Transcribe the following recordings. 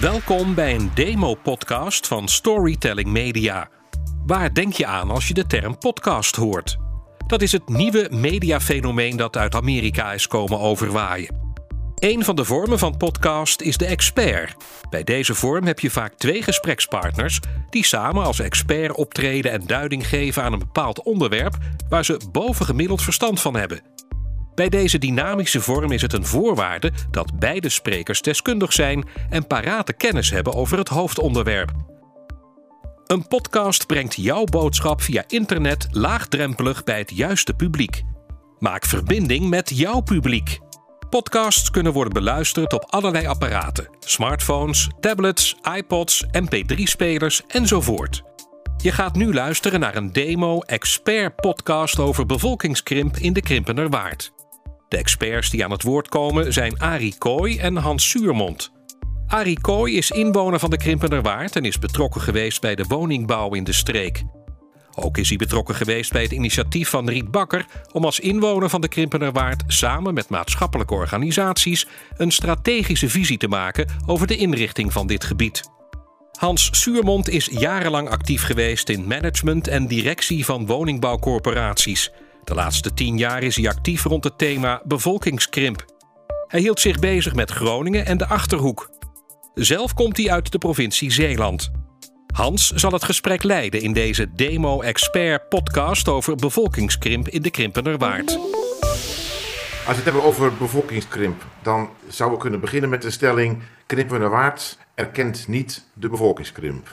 Welkom bij een demo-podcast van Storytelling Media. Waar denk je aan als je de term podcast hoort? Dat is het nieuwe mediafenomeen dat uit Amerika is komen overwaaien. Een van de vormen van podcast is de expert. Bij deze vorm heb je vaak twee gesprekspartners die samen als expert optreden en duiding geven aan een bepaald onderwerp waar ze bovengemiddeld verstand van hebben. Bij deze dynamische vorm is het een voorwaarde dat beide sprekers deskundig zijn en parate kennis hebben over het hoofdonderwerp. Een podcast brengt jouw boodschap via internet laagdrempelig bij het juiste publiek. Maak verbinding met jouw publiek. Podcasts kunnen worden beluisterd op allerlei apparaten: smartphones, tablets, iPods, MP3-spelers enzovoort. Je gaat nu luisteren naar een demo-expert-podcast over bevolkingskrimp in de Krimpenerwaard. De experts die aan het woord komen zijn Arie Kooi en Hans Suurmond. Arie Kooi is inwoner van de Krimpenerwaard en is betrokken geweest bij de woningbouw in de streek. Ook is hij betrokken geweest bij het initiatief van Riet Bakker om als inwoner van de Krimpenerwaard samen met maatschappelijke organisaties een strategische visie te maken over de inrichting van dit gebied. Hans Suurmond is jarenlang actief geweest in management en directie van woningbouwcorporaties. De laatste tien jaar is hij actief rond het thema bevolkingskrimp. Hij hield zich bezig met Groningen en de Achterhoek. Zelf komt hij uit de provincie Zeeland. Hans zal het gesprek leiden in deze Demo-expert-podcast over bevolkingskrimp in de Krimpenerwaard. Als we het hebben over bevolkingskrimp, dan zouden we kunnen beginnen met de stelling: Krimpenerwaard erkent niet de bevolkingskrimp.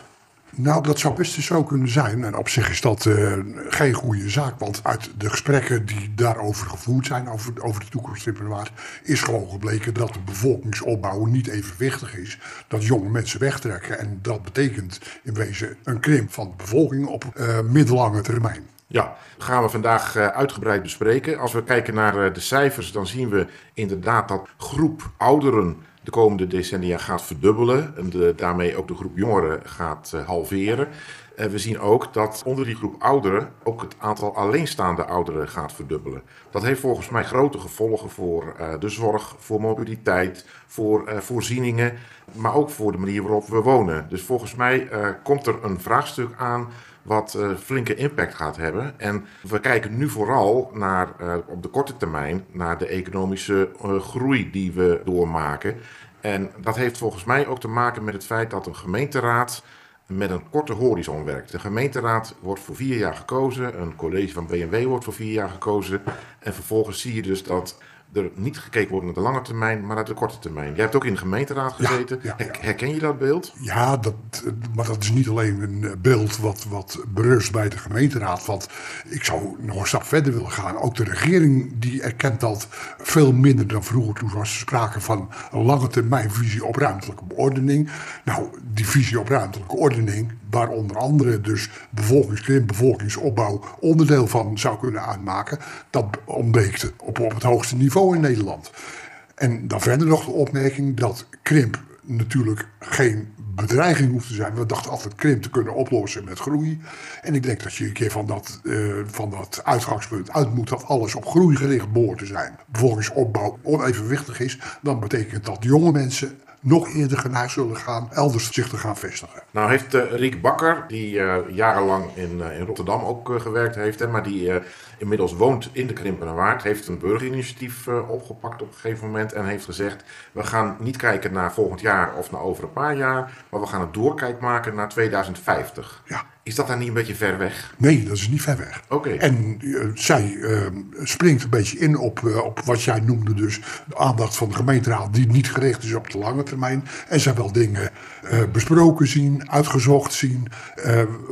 Nou, dat zou best zo kunnen zijn. En op zich is dat uh, geen goede zaak. Want uit de gesprekken die daarover gevoerd zijn, over, over de toekomst in Waard, is gewoon gebleken dat de bevolkingsopbouw niet evenwichtig is. Dat jonge mensen wegtrekken. En dat betekent in wezen een krimp van de bevolking op uh, middellange termijn. Ja, gaan we vandaag uh, uitgebreid bespreken. Als we kijken naar de cijfers, dan zien we inderdaad dat groep ouderen de komende decennia gaat verdubbelen en de, daarmee ook de groep jongeren gaat uh, halveren. Uh, we zien ook dat onder die groep ouderen ook het aantal alleenstaande ouderen gaat verdubbelen. Dat heeft volgens mij grote gevolgen voor de zorg, voor mobiliteit, voor voorzieningen, maar ook voor de manier waarop we wonen. Dus volgens mij komt er een vraagstuk aan wat uh, flinke impact gaat hebben. En we kijken nu vooral naar, uh, op de korte termijn naar de economische uh, groei die we doormaken. En dat heeft volgens mij ook te maken met het feit dat een gemeenteraad met een korte horizon werkt. De gemeenteraad wordt voor vier jaar gekozen, een college van BMW wordt voor vier jaar gekozen. En vervolgens zie je dus dat er niet gekeken wordt naar de lange termijn, maar naar de korte termijn. Jij hebt ook in de gemeenteraad gezeten. Ja, ja, ja. Herken je dat beeld? Ja, dat, maar dat is niet alleen een beeld wat, wat berust bij de gemeenteraad. Want ik zou nog een stap verder willen gaan. Ook de regering die erkent dat veel minder dan vroeger. Toen was er sprake van een lange termijn visie op ruimtelijke ordening. Nou, die visie op ruimtelijke ordening, waar onder andere dus bevolkingskrimp, bevolkingsopbouw onderdeel van zou kunnen uitmaken, dat ontbreekt op, op het hoogste niveau in Nederland. En dan verder nog de opmerking dat krimp natuurlijk geen bedreiging hoeft te zijn. We dachten altijd krimp te kunnen oplossen met groei. En ik denk dat je een keer van dat, uh, van dat uitgangspunt uit moet dat alles op groei gericht behoort te zijn. Bevolkingsopbouw onevenwichtig is, dan betekent dat jonge mensen nog eerder geneigd zullen gaan elders zich te gaan vestigen. Nou heeft uh, Riek Bakker, die uh, jarenlang in, uh, in Rotterdam ook gewerkt heeft, hè, maar die inmiddels woont in de Krimpenerwaard, heeft een burgerinitiatief opgepakt op een gegeven moment en heeft gezegd, we gaan niet kijken naar volgend jaar of naar over een paar jaar, maar we gaan een doorkijk maken naar 2050. Ja. Is dat dan niet een beetje ver weg? Nee, dat is niet ver weg. Oké. Okay. En uh, zij uh, springt een beetje in op, uh, op wat jij noemde, dus de aandacht van de gemeenteraad, die niet gericht is op de lange termijn. En zij wel dingen besproken zien, uitgezocht zien,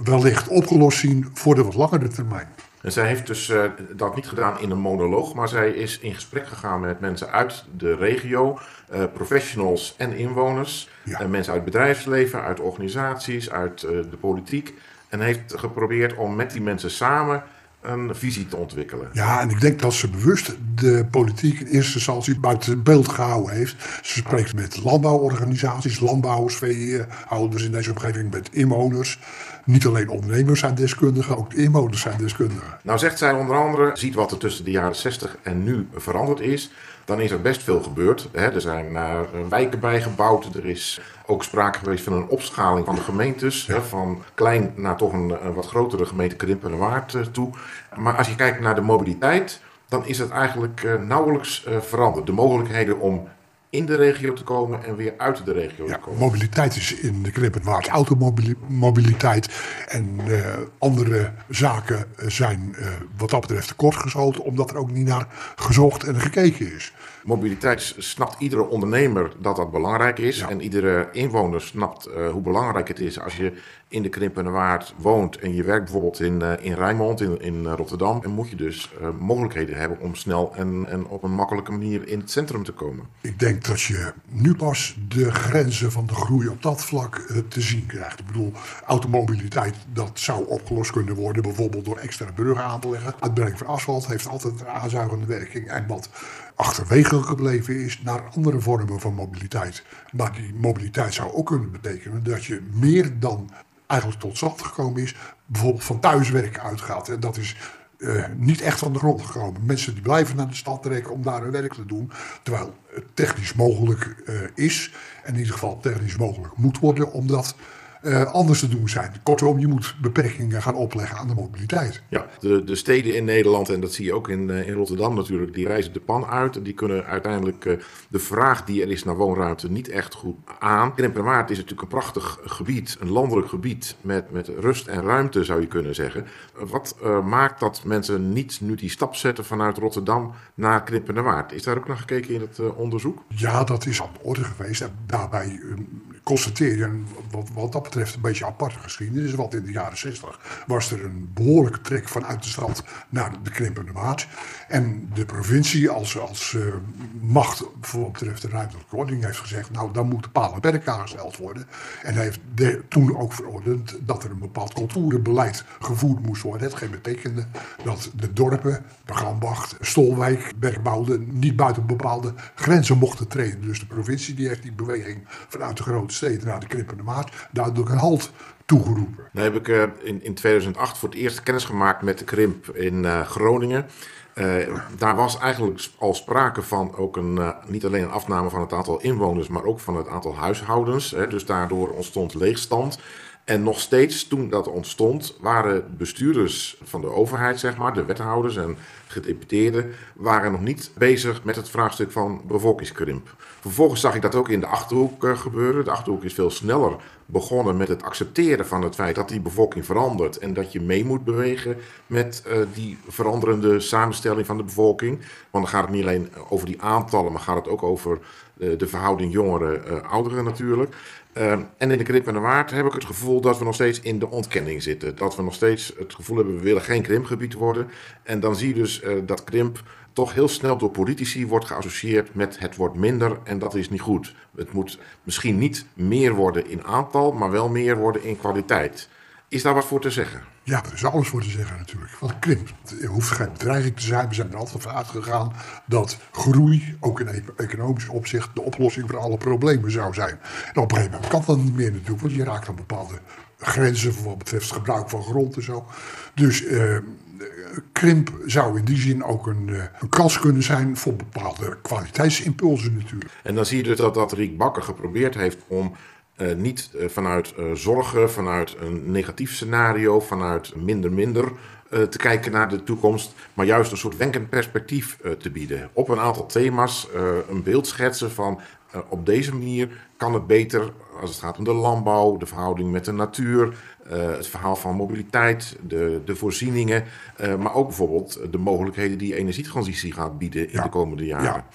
wellicht opgelost zien voor de wat langere termijn. En zij heeft dus uh, dat niet gedaan in een monoloog, maar zij is in gesprek gegaan met mensen uit de regio, uh, professionals en inwoners, ja. uh, mensen uit het bedrijfsleven, uit organisaties, uit de politiek. En heeft geprobeerd om met die mensen samen een visie te ontwikkelen. Ja, en ik denk dat ze bewust de politiek in eerste instantie buiten beeld gehouden heeft. Ze spreekt met landbouworganisaties, landbouwers, veehouders in deze omgeving, met inwoners. niet alleen ondernemers zijn deskundigen, ook de inwoners zijn deskundigen. Nou zegt zij onder andere, ziet wat er tussen de jaren 60 en nu veranderd is. Dan is er best veel gebeurd. Hè. Er zijn uh, wijken bijgebouwd. Er is ook sprake geweest van een opschaling van de gemeentes. Hè, van klein naar toch een, een wat grotere gemeente Krimpen en Waard uh, toe. Maar als je kijkt naar de mobiliteit, dan is het eigenlijk uh, nauwelijks veranderd. De mogelijkheden om in de regio te komen en weer uit de regio ja, te komen. Mobiliteit is in de Knippenwaard automobiliteit. En uh, andere zaken zijn uh, wat dat betreft tekortgeschoten, omdat er ook niet naar gezocht en gekeken is. Mobiliteit snapt iedere ondernemer dat dat belangrijk is. Ja. En iedere inwoner snapt uh, hoe belangrijk het is als je in de Krimpende Waard woont en je werkt bijvoorbeeld in, uh, in Rijnmond, in, in Rotterdam. En moet je dus uh, mogelijkheden hebben om snel en, en op een makkelijke manier in het centrum te komen. Ik denk dat je nu pas de grenzen van de groei op dat vlak te zien krijgt. Ik bedoel, automobiliteit, dat zou opgelost kunnen worden, bijvoorbeeld door extra bruggen aan te leggen. Uitbreiding van asfalt heeft altijd een aanzuigende werking. En wat achterwege gebleven is naar andere vormen van mobiliteit. Maar die mobiliteit zou ook kunnen betekenen dat je meer dan eigenlijk tot stand gekomen is, bijvoorbeeld van thuiswerken uitgaat. En dat is uh, niet echt van de grond gekomen. Mensen die blijven naar de stad trekken om daar hun werk te doen, terwijl het technisch mogelijk uh, is, en in ieder geval technisch mogelijk moet worden, omdat uh, anders te doen zijn. Kortom, je moet beperkingen gaan opleggen aan de mobiliteit. Ja, de, de steden in Nederland, en dat zie je ook in, uh, in Rotterdam natuurlijk, die reizen de pan uit. En die kunnen uiteindelijk uh, de vraag die er is naar woonruimte niet echt goed aan. Krimpenwaard is natuurlijk een prachtig gebied, een landelijk gebied met, met rust en ruimte zou je kunnen zeggen. wat maakt dat mensen niet nu die stap zetten vanuit Rotterdam naar Krimpenwaard? Is daar ook naar gekeken in het onderzoek? Ja, dat is aan de orde geweest. En daarbij constateer wat, dat betreft een beetje aparte geschiedenis. Want in de jaren 60 was er een behoorlijke trek vanuit de stad naar de Krimpende Maat. En de provincie als, als uh, macht voor betreft de ruimtelijke ordening heeft gezegd... nou, dan moeten palen en perken aangesteld worden. En heeft de, toen ook verordend dat er een bepaald cultuurbeleid gevoerd moest worden. Hetgeen betekende dat de dorpen, Bergambacht, Stolwijk, Bergbouwde... niet buiten bepaalde grenzen mochten treden. Dus de provincie die heeft die beweging vanuit de grote steden naar de Maat... duidelijk een halt toegeroepen. Dan heb ik uh, in, in 2008 voor het eerst kennis gemaakt met de krimp in uh, Groningen. Uh, daar was eigenlijk al sprake van ook een, niet alleen een afname van het aantal inwoners, maar ook van het aantal huishoudens. Hè, dus daardoor ontstond leegstand. En nog steeds toen dat ontstond, waren bestuurders van de overheid, zeg maar, de wethouders en gedeputeerden, waren nog niet bezig met het vraagstuk van bevolkingskrimp. Vervolgens zag ik dat ook in de achterhoek uh, gebeuren. De achterhoek is veel sneller begonnen met het accepteren van het feit dat die bevolking verandert en dat je mee moet bewegen met uh, die veranderende samenstelling van de bevolking. Want dan gaat het niet alleen over die aantallen, maar gaat het ook over uh, de verhouding jongeren-ouderen natuurlijk. Uh, en in de Krimp en de Waard heb ik het gevoel dat we nog steeds in de ontkenning zitten. Dat we nog steeds het gevoel hebben, we willen geen krimpgebied worden. En dan zie je dus uh, dat krimp toch heel snel door politici wordt geassocieerd met het wordt minder en dat is niet goed. Het moet misschien niet meer worden in aantal, maar wel meer worden in kwaliteit. Is daar wat voor te zeggen? Ja, er is alles voor te zeggen natuurlijk. Want er hoeft geen bedreiging te zijn. We zijn er altijd van uitgegaan dat groei, ook in economisch opzicht, de oplossing voor alle problemen zou zijn. En op een gegeven moment kan dat niet meer natuurlijk, want je raakt aan bepaalde grenzen voor wat betreft het gebruik van grond en zo. Dus uh, krimp zou in die zin ook een, uh, een kans kunnen zijn voor bepaalde kwaliteitsimpulsen natuurlijk. En dan zie je dus dat, dat Riek Bakker geprobeerd heeft om uh, niet uh, vanuit uh, zorgen, vanuit een negatief scenario, vanuit minder minder te kijken naar de toekomst, maar juist een soort wenkend perspectief te bieden. Op een aantal thema's een beeld schetsen van op deze manier kan het beter als het gaat om de landbouw, de verhouding met de natuur, het verhaal van mobiliteit, de, de voorzieningen, maar ook bijvoorbeeld de mogelijkheden die energietransitie gaat bieden in ja, de komende jaren. Ja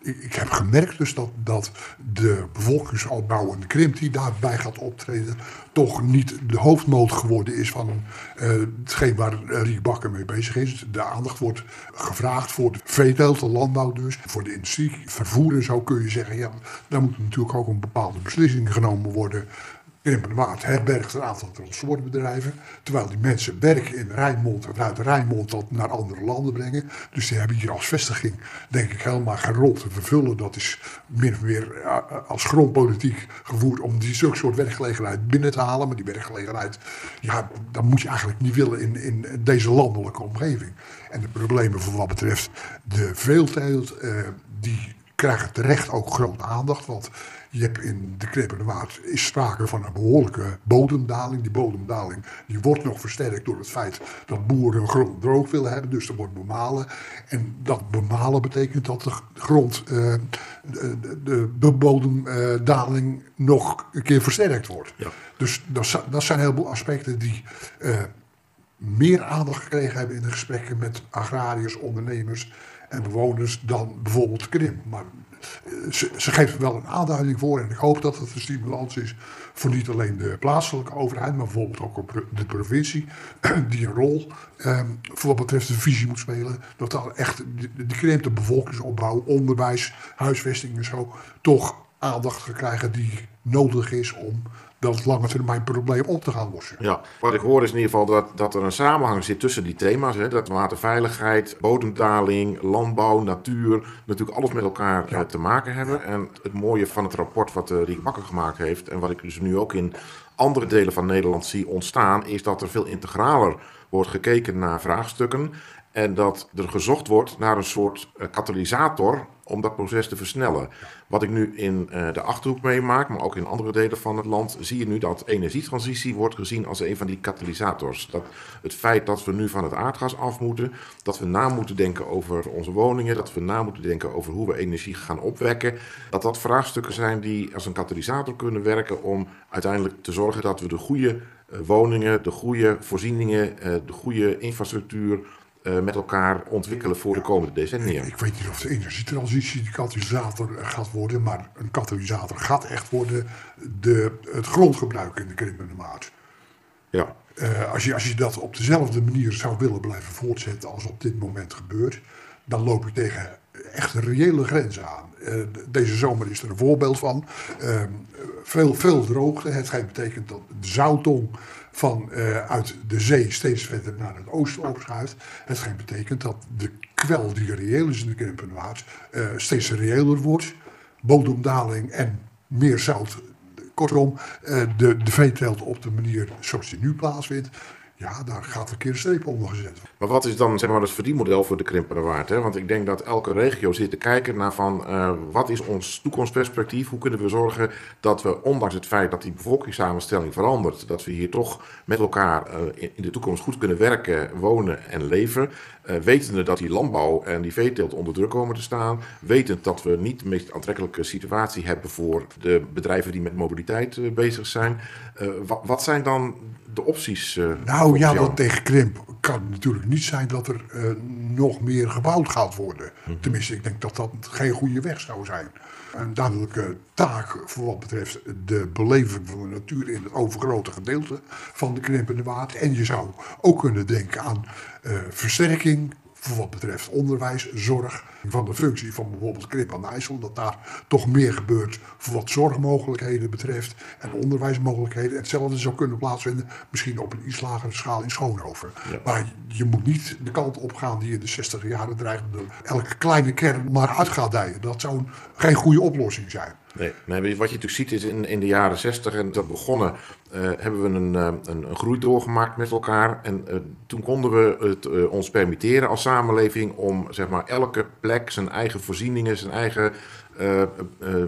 ik heb gemerkt dus dat, dat de bevolkingsopbouw en de krimp die daarbij gaat optreden, toch niet de hoofdmoot geworden is van uh, hetgeen waar Riek Bakker mee bezig is. De aandacht wordt gevraagd voor de veeteelt, de landbouw dus, voor de industrie, vervoer en zo kun je zeggen. Ja, daar moet natuurlijk ook een bepaalde beslissing genomen worden. Krimpende Waard herbergt een aantal transportbedrijven. Terwijl die mensen werken in Rijnmond en vanuit Rijnmond dat naar andere landen brengen. Dus die hebben hier als vestiging, denk ik, helemaal geen rol te vervullen. Dat is min of meer eh, als grondpolitiek gevoerd om die zulke soort werkgelegenheid binnen te halen. Maar die werkgelegenheid, ja, dat moet je eigenlijk niet willen in, in deze landelijke omgeving. En de problemen voor wat betreft de veelteelt, eh, die krijgen terecht ook grote aandacht. Want je hebt in de Krippende Waard is sprake van een behoorlijke bodemdaling. Die bodemdaling die wordt nog versterkt door het feit dat boeren hun grond droog willen hebben. Dus er wordt bemalen. En dat bemalen betekent dat de grond, uh, de, de, bodemdaling nog een keer versterkt wordt. Ja. Dus dat, dat zijn een heleboel aspecten die uh, meer aandacht gekregen hebben in de gesprekken met agrariërs, ondernemers en bewoners dan bijvoorbeeld Krim. Maar eh, ze, geeft wel een aanduiding voor en ik hoop dat het een stimulans is voor niet alleen de plaatselijke overheid, maar bijvoorbeeld ook de provincie, die een rol eh, voor wat betreft de visie moet spelen. Dat dan echt de, de bevolkingsopbouw, onderwijs, huisvesting en zo toch aandacht gaan krijgen die nodig is om dat lange termijn probleem op te gaan lossen. Ja, wat ik hoor is in ieder geval dat, dat er een samenhang zit tussen die thema's. Hè, dat waterveiligheid, bodemdaling, landbouw, natuur, natuurlijk alles met elkaar eh, te maken hebben. En het mooie van het rapport wat uh, Riek Bakker gemaakt heeft en wat ik dus nu ook in andere delen van Nederland zie ontstaan, is dat er veel integraler wordt gekeken naar vraagstukken. En dat er gezocht wordt naar een soort uh, katalysator om dat proces te versnellen. Wat ik nu in uh, de achterhoek meemaak, maar ook in andere delen van het land, zie je nu dat energietransitie wordt gezien als een van die katalysators. Dat het feit dat we nu van het aardgas af moeten, dat we na moeten denken over onze woningen, dat we na moeten denken over hoe we energie gaan opwekken, dat dat vraagstukken zijn die als een katalysator kunnen werken om uiteindelijk te zorgen dat we de goede uh, woningen, de goede voorzieningen, uh, de goede infrastructuur met elkaar ontwikkelen voor de komende decennia. Ik weet niet of de energietransitie de katalysator gaat worden, maar een katalysator gaat echt worden de, het grondgebruik in de krimpende maat. Ja. Uh, als, je, als je dat op dezelfde manier zou willen blijven voortzetten als op dit moment gebeurt, dan loop je tegen echt reële grenzen aan. Uh, deze zomer is er een voorbeeld van. Uh, veel, veel droogte. Het betekent dat de zoutong van uh, uit de zee steeds verder naar het oosten opschuift. Hetgeen betekent dat de kwel die reëel is in de Krimpenwaard uh, steeds reëler wordt. Bodemdaling en meer zout. Kortom, uh, de, de op de manier zoals die nu plaatsvindt. Ja, daar gaat een keer een streep onder gezet. Maar wat is dan zeg maar, het verdienmodel voor de Krimpenerwaard? Hè? Want ik denk dat elke regio zit te kijken naar van uh, wat is ons toekomstperspectief? Hoe kunnen we zorgen dat we, ondanks het feit dat die bevolkingssamenstelling verandert, dat we hier toch met elkaar uh, in de toekomst goed kunnen werken, wonen en leven. Uh, wetende dat die landbouw en die veeteelt onder druk komen te staan. Wetend dat we niet de meest aantrekkelijke situatie hebben voor de bedrijven die met mobiliteit bezig zijn. Wat zijn dan de opties? Uh, nou ja, dat tegen krimp kan natuurlijk niet zijn dat er uh, nog meer gebouwd gaat worden. Mm -hmm. Tenminste, ik denk dat dat geen goede weg zou zijn. Een duidelijke taak voor wat betreft de beleving van de natuur in het overgrote gedeelte van de krimpende waard. En je zou ook kunnen denken aan uh, versterking voor wat betreft onderwijs, zorg, van de functie van bijvoorbeeld Krip aan IJssel, dat daar toch meer gebeurt voor wat zorgmogelijkheden betreft en onderwijsmogelijkheden. Hetzelfde zou kunnen plaatsvinden, misschien op een iets lagere schaal in Schoonhoven. Ja. Maar je moet niet de kant op gaan die in de 60 jaren dreigt elke kleine kern maar uit gaat dijen. Dat zou geen goede oplossing zijn. Nee, wat je natuurlijk ziet is in, in de jaren 60 en dat begonnen, uh, hebben we een, uh, een, een groei doorgemaakt met elkaar. En uh, toen konden we het ons permitteren als samenleving om zeg maar, elke plek zijn eigen voorzieningen, zijn eigen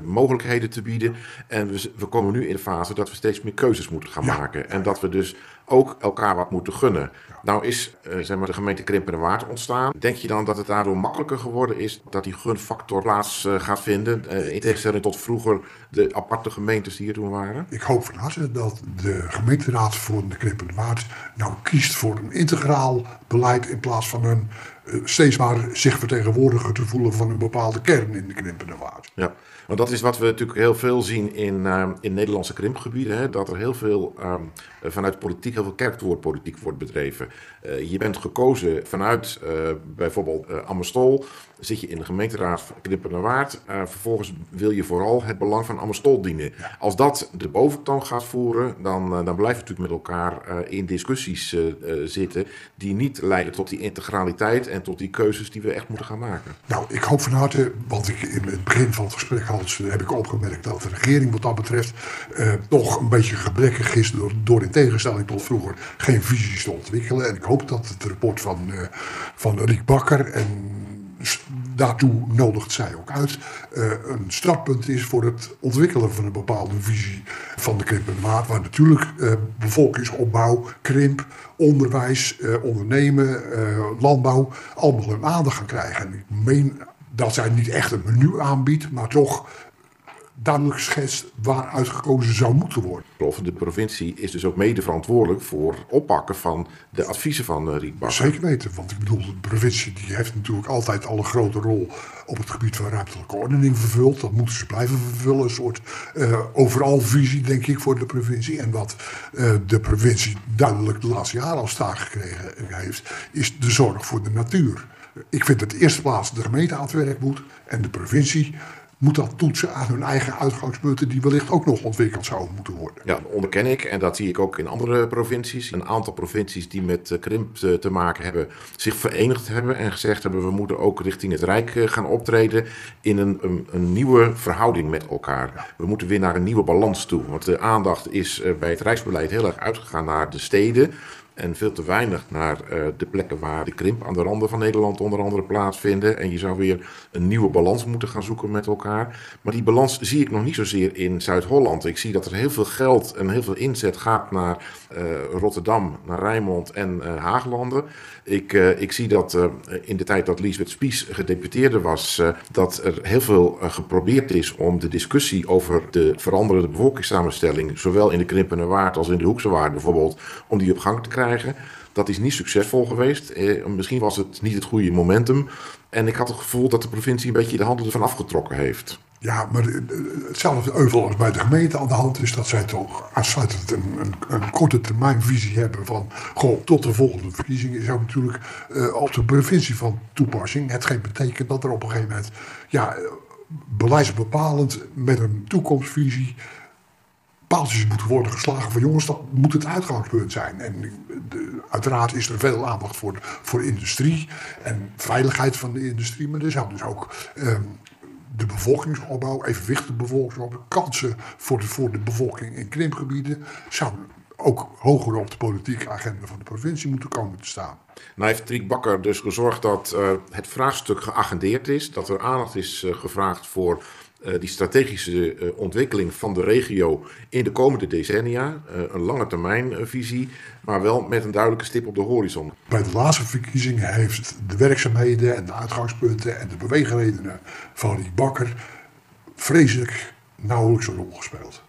mogelijkheden te bieden. En we, we, komen nu in de fase dat we steeds meer keuzes moeten gaan ja. maken. En dat we dus ook elkaar wat moeten gunnen. Nou is uh, zeg maar, de gemeente Krimpen en Waard ontstaan. Denk je dan dat het daardoor makkelijker geworden is dat die gunfactor plaats gaat vinden? In tegenstelling tot vroeger de aparte gemeentes die hier toen waren? Ik hoop van harte dat de gemeenteraad voor de Krimpen en Waard nou kiest voor een integraal beleid in plaats van een steeds maar zich vertegenwoordiger te voelen van een bepaalde kern in de Krimpen en Waard. Ja. Want dat is wat we natuurlijk heel veel zien in, uh, in Nederlandse krimpgebieden. Hè? Dat er heel veel um, vanuit politiek, heel veel kerkwoordpolitiek wordt bedreven. Uh, je bent gekozen vanuit uh, bijvoorbeeld Ammerstol zit je in de gemeenteraad van Knippenwaard. Vervolgens wil je vooral het belang van Amstol dienen. Als dat de boventoon gaat voeren, dan, dan blijf je natuurlijk met elkaar in discussies zitten die niet leiden tot die integraliteit en tot die keuzes die we echt moeten gaan maken. Nou, ik hoop van harte, want ik, in het begin van het gesprek Hans, heb ik opgemerkt dat de regering wat dat betreft toch een beetje gebrekkig is door, in tegenstelling tot vroeger geen visies te ontwikkelen. En ik hoop dat het rapport van, van Riek Bakker en daartoe nodigt zij ook uit, een startpunt is voor het ontwikkelen van een bepaalde visie van de Krimp en Waard. Waar natuurlijk bevolkingsopbouw, krimp, onderwijs, ondernemen, landbouw allemaal hun aandacht gaan krijgen. En ik meen dat zij niet echt een menu aanbiedt, maar toch duidelijk geschetst waar uitgekozen zou moeten worden. De provincie is dus ook mede verantwoordelijk voor oppakken van de adviezen van Riek Bakker. Zeker weten, want ik bedoel, de provincie die heeft natuurlijk altijd al een grote rol op het gebied van ruimtelijke ordening vervuld. Dat moeten ze blijven vervullen, een soort uh, overal visie denk ik voor de provincie. En wat uh, de provincie duidelijk de laatste jaren al staak gekregen heeft, is de zorg voor de natuur. Ik vind dat de eerste plaats de gemeente aan het werk moet en de provincie moet dat toetsen aan hun eigen uitgangspunten, die wellicht ook nog ontwikkeld zouden moeten worden. Ja, dat onderken ik en dat zie ik ook in andere provincies. Een aantal provincies die met eh, krimp te maken hebben, zich verenigd hebben en gezegd hebben: we moeten ook richting het Rijk eh, gaan optreden in een, een, een nieuwe verhouding met elkaar. We moeten weer naar een nieuwe balans toe. Want de aandacht is eh, bij het Rijksbeleid heel erg uitgegaan naar de steden en veel te weinig naar uh, de plekken waar de krimp aan de randen van Nederland onder andere plaatsvinden. En je zou weer een nieuwe balans moeten gaan zoeken met elkaar. Maar die balans zie ik nog niet zozeer in Zuid-Holland. Ik zie dat er heel veel geld en heel veel inzet gaat naar uh, Rotterdam, naar Rijnmond en uh, Haaglanden. Ik, ik zie dat in de tijd dat Liesbeth Spies gedeputeerde was, dat er heel veel geprobeerd is om de discussie over de veranderende bevolkingssamenstelling, zowel in de Krimpende Waard als in de Hoekse Waard bijvoorbeeld, om die op gang te krijgen. Dat is niet succesvol geweest. Eh, misschien was het niet het goede momentum. En ik had het gevoel dat de provincie een beetje de handen ervan afgetrokken heeft. Ja, maar hetzelfde euvel als bij de gemeente aan de hand is dat zij toch aansluitend een, een, een korte termijn visie hebben van goh, tot de volgende verkiezingen is ook natuurlijk uh, op de provincie van toepassing. Hetgeen betekent dat er op een gegeven moment ja, beleidsbepalend met een toekomstvisie paaltjes moeten worden geslagen van jongens, dat moet het uitgangspunt zijn. En de, uiteraard is er veel aandacht voor, voor industrie en veiligheid van de industrie, maar er zou dus ook um, de bevolkingsopbouw, evenwichtige bevolkingsopbouw, kansen voor de, voor de bevolking in krimpgebieden, zouden ook hoger op de politieke agenda van de provincie moeten komen te staan. Nou heeft Triek Bakker dus gezorgd dat uh, het vraagstuk geagendeerd is, dat er aandacht is uh, gevraagd voor die strategische uh, ontwikkeling van de regio in de komende decennia. Uh, een lange termijn visie, maar wel met een duidelijke stip op de horizon. Bij de laatste verkiezingen heeft de werkzaamheden en de uitgangspunten en de beweegredenen van die bakker vreselijk nauwelijks een rol gespeeld.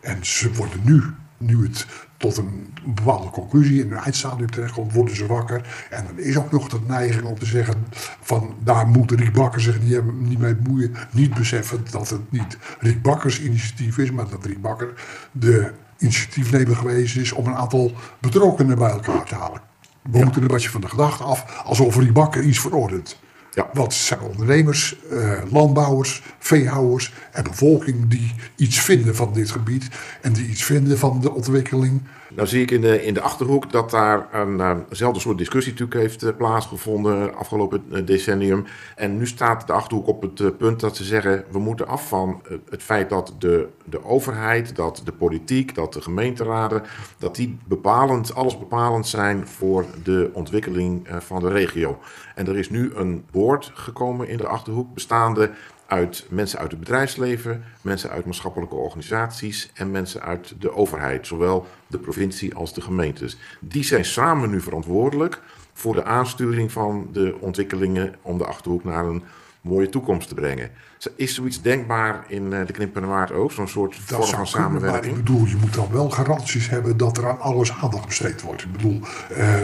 En ze worden nu, nu het tot een bepaalde conclusie in een eindstadium terechtkomt, worden ze wakker. En dan is ook nog de neiging om te zeggen van daar moet Riek Bakker zich niet, niet mee bemoeien. Niet beseffen dat het niet Riek Bakkers initiatief is, maar dat Riek Bakker de initiatiefnemer geweest is om een aantal betrokkenen bij elkaar te halen. We ja. moeten een beetje van de gedachte af alsof Riek Bakker iets verordent. Ja. Wat zijn ondernemers, eh, landbouwers, veehouders en bevolking die iets vinden van dit gebied en die iets vinden van de ontwikkeling. Nou zie ik in de, in de achterhoek dat daar een, eenzelfde soort discussie natuurlijk heeft uh, plaatsgevonden afgelopen uh, decennium. En nu staat de achterhoek op het punt dat ze zeggen we moeten af van het feit dat de, de overheid, dat de politiek, dat de gemeenteraden, dat die bepalend, alles bepalend zijn voor de ontwikkeling van de regio. En er is nu een boord gekomen in de achterhoek bestaande uit mensen uit het bedrijfsleven, mensen uit maatschappelijke organisaties en mensen uit de overheid, zowel de provincie als de gemeentes. Die zijn samen nu verantwoordelijk voor de aansturing van de ontwikkelingen om de achterhoek naar een mooie toekomst te brengen. Is zoiets denkbaar in eh, de Knippenwaard ook, zo'n soort vorm van samenwerking? ik bedoel, je moet dan wel garanties hebben dat er aan alles aandacht besteed wordt. Ik bedoel, uh,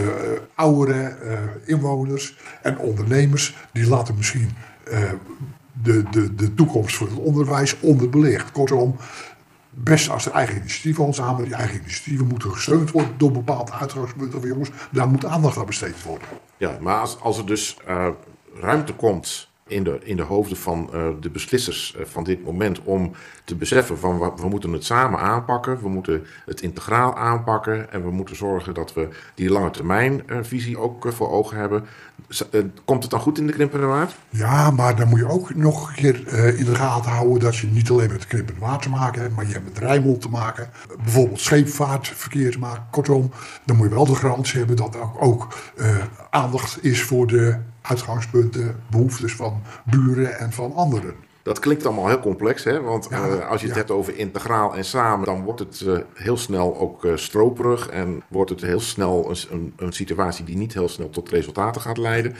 ouderen, uh, inwoners en ondernemers, die laten misschien de, de, de toekomst voor het onderwijs onderbelicht. Kortom, best als er eigen initiatieven ontzamen, die eigen initiatieven moeten gesteund worden door bepaalde uitgangspunten van jongens, daar moet aandacht aan besteed worden. Ja, maar als, als er dus uh, ruimte komt in de, in de hoofden van uh, de beslissers uh, van dit moment om te beseffen van we, moeten het samen aanpakken, we moeten het integraal aanpakken en we moeten zorgen dat we die lange termijn uh, visie ook voor ogen hebben. komt het dan goed in de krimpende waard? Ja, maar dan moet je ook nog een keer in de gaten houden dat je niet alleen met de krimpende waard te maken hebt, maar je hebt met Rijnmond te maken, bijvoorbeeld scheepvaartverkeer te maken. Kortom, dan moet je wel de garantie hebben dat er ook, ook aandacht is voor de uitgangspunten, behoeftes van buren en van anderen. Dat klinkt allemaal heel complex, hè? want ja, uh, als je het ja. hebt over integraal en samen, dan wordt het uh, heel snel ook uh, stroperig en wordt het heel snel een, een, situatie die niet heel snel tot resultaten gaat leiden.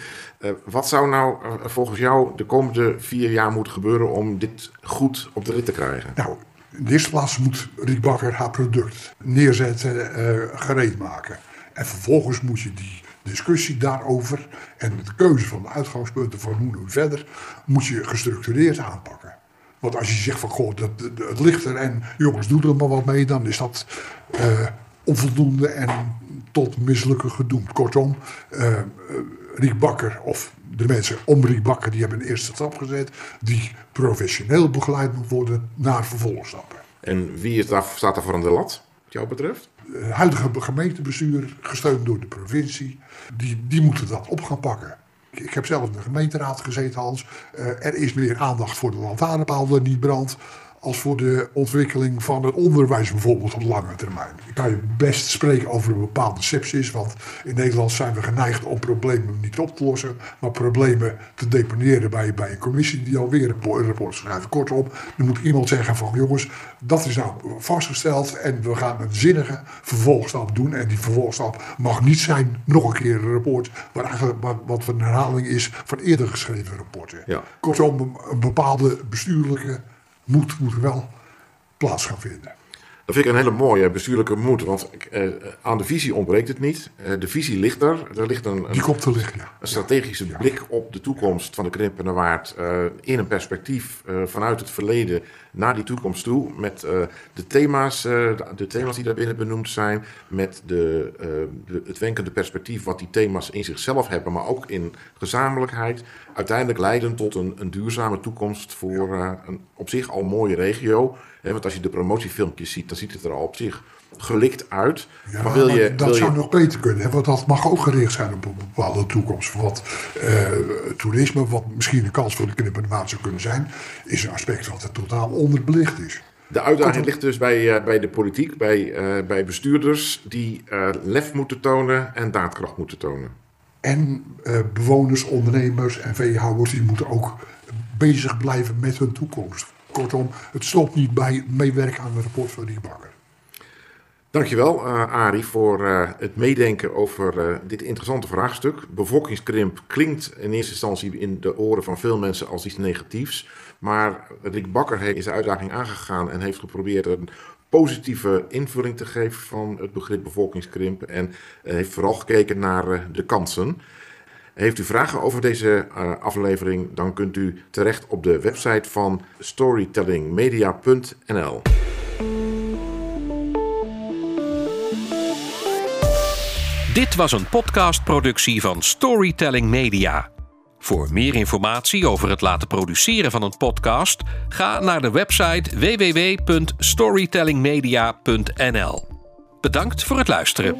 wat zou nou volgens jou de komende vier jaar moeten gebeuren om dit goed op de rit te krijgen? Nou, in de eerste plaats moet Riek Bakker haar product neerzetten, gereed maken. En vervolgens moet je die discussie daarover en de keuze van de uitgangspunten van hoe nu verder, moet je gestructureerd aanpakken. Want als je zegt van goh, dat, het ligt er en jongens, doe er maar wat mee, dan is dat uh, onvoldoende en tot mislukken gedoemd. Kortom, uh, Riek Bakker of de mensen om Riek Bakker, die hebben een eerste stap gezet, die professioneel begeleid moet worden naar vervolgstappen. En wie daar, staat er voor aan de lat, wat jou betreft? Het huidige gemeentebestuur, gesteund door de provincie, die, die moeten dat op gaan pakken. Ik heb zelf in de gemeenteraad gezeten, Hans. Uh, er is meer aandacht voor de lantaarnpaal die niet brandt als voor de ontwikkeling van het onderwijs bijvoorbeeld op lange termijn. Ik kan je best spreken over een bepaalde sepsis, want in Nederland zijn we geneigd om problemen niet op te lossen, maar problemen te deponeren bij, bij een commissie die alweer een rapport schrijft. Kortom, er moet iemand zeggen van jongens, dat is nou vastgesteld en we gaan een zinnige vervolgstap doen en die vervolgstap mag niet zijn nog een keer een rapport waar eigenlijk wat een herhaling is van eerder geschreven rapporten. Ja. Kortom, een bepaalde bestuurlijke moed moet wel plaats gaan vinden. Dat vind ik een hele mooie bestuurlijke moed. Want eh, aan de visie ontbreekt het niet. Eh, de visie ligt er. Er ligt een, Die komt te liggen, ja. een strategische blik op de toekomst van de Krimpende Waard. Uh, in een perspectief vanuit het verleden naar die toekomst toe. Met de, thema's, de thema's die daarbinnen benoemd zijn. Met de, de, het wenkende perspectief wat die thema's in zichzelf hebben. Maar ook in gezamenlijkheid. Uiteindelijk leiden tot een, een duurzame toekomst voor een op zich al mooie regio want als je de promotiefilmpjes ziet, dan ziet het er al op zich gelikt uit. Ja, maar wil je, dat zou nog beter kunnen. Want dat mag ook gericht zijn op een bepaalde toekomst. Wat uh, toerisme, wat misschien een kans voor de knippermaat zou kunnen zijn, is een aspect wat er totaal onderbelicht is. De uitdaging ligt dus bij, uh, bij de politiek, bij, uh, bij bestuurders die lef moeten tonen en daadkracht moeten tonen. En bewoners, ondernemers en veehouders die moeten ook bezig blijven met hun toekomst. Kortom, het stopt niet bij meewerken aan het rapport van die bakker. Dankjewel, uh, Arie, voor uh, het meedenken over uh, dit interessante vraagstuk. Bevolkingskrimp klinkt in eerste instantie in de oren van veel mensen als iets negatiefs. Maar Rick Bakker is de uitdaging aangegaan en heeft geprobeerd een positieve invulling te geven van het begrip bevolkingskrimp. En heeft vooral gekeken naar de kansen. Heeft u vragen over deze uh, aflevering, dan kunt u terecht op de website van storytellingmedia.nl. Dit was een podcastproductie van Storytelling Media. Voor meer informatie over het laten produceren van een podcast, ga naar de website www.storytellingmedia.nl. Bedankt voor het luisteren.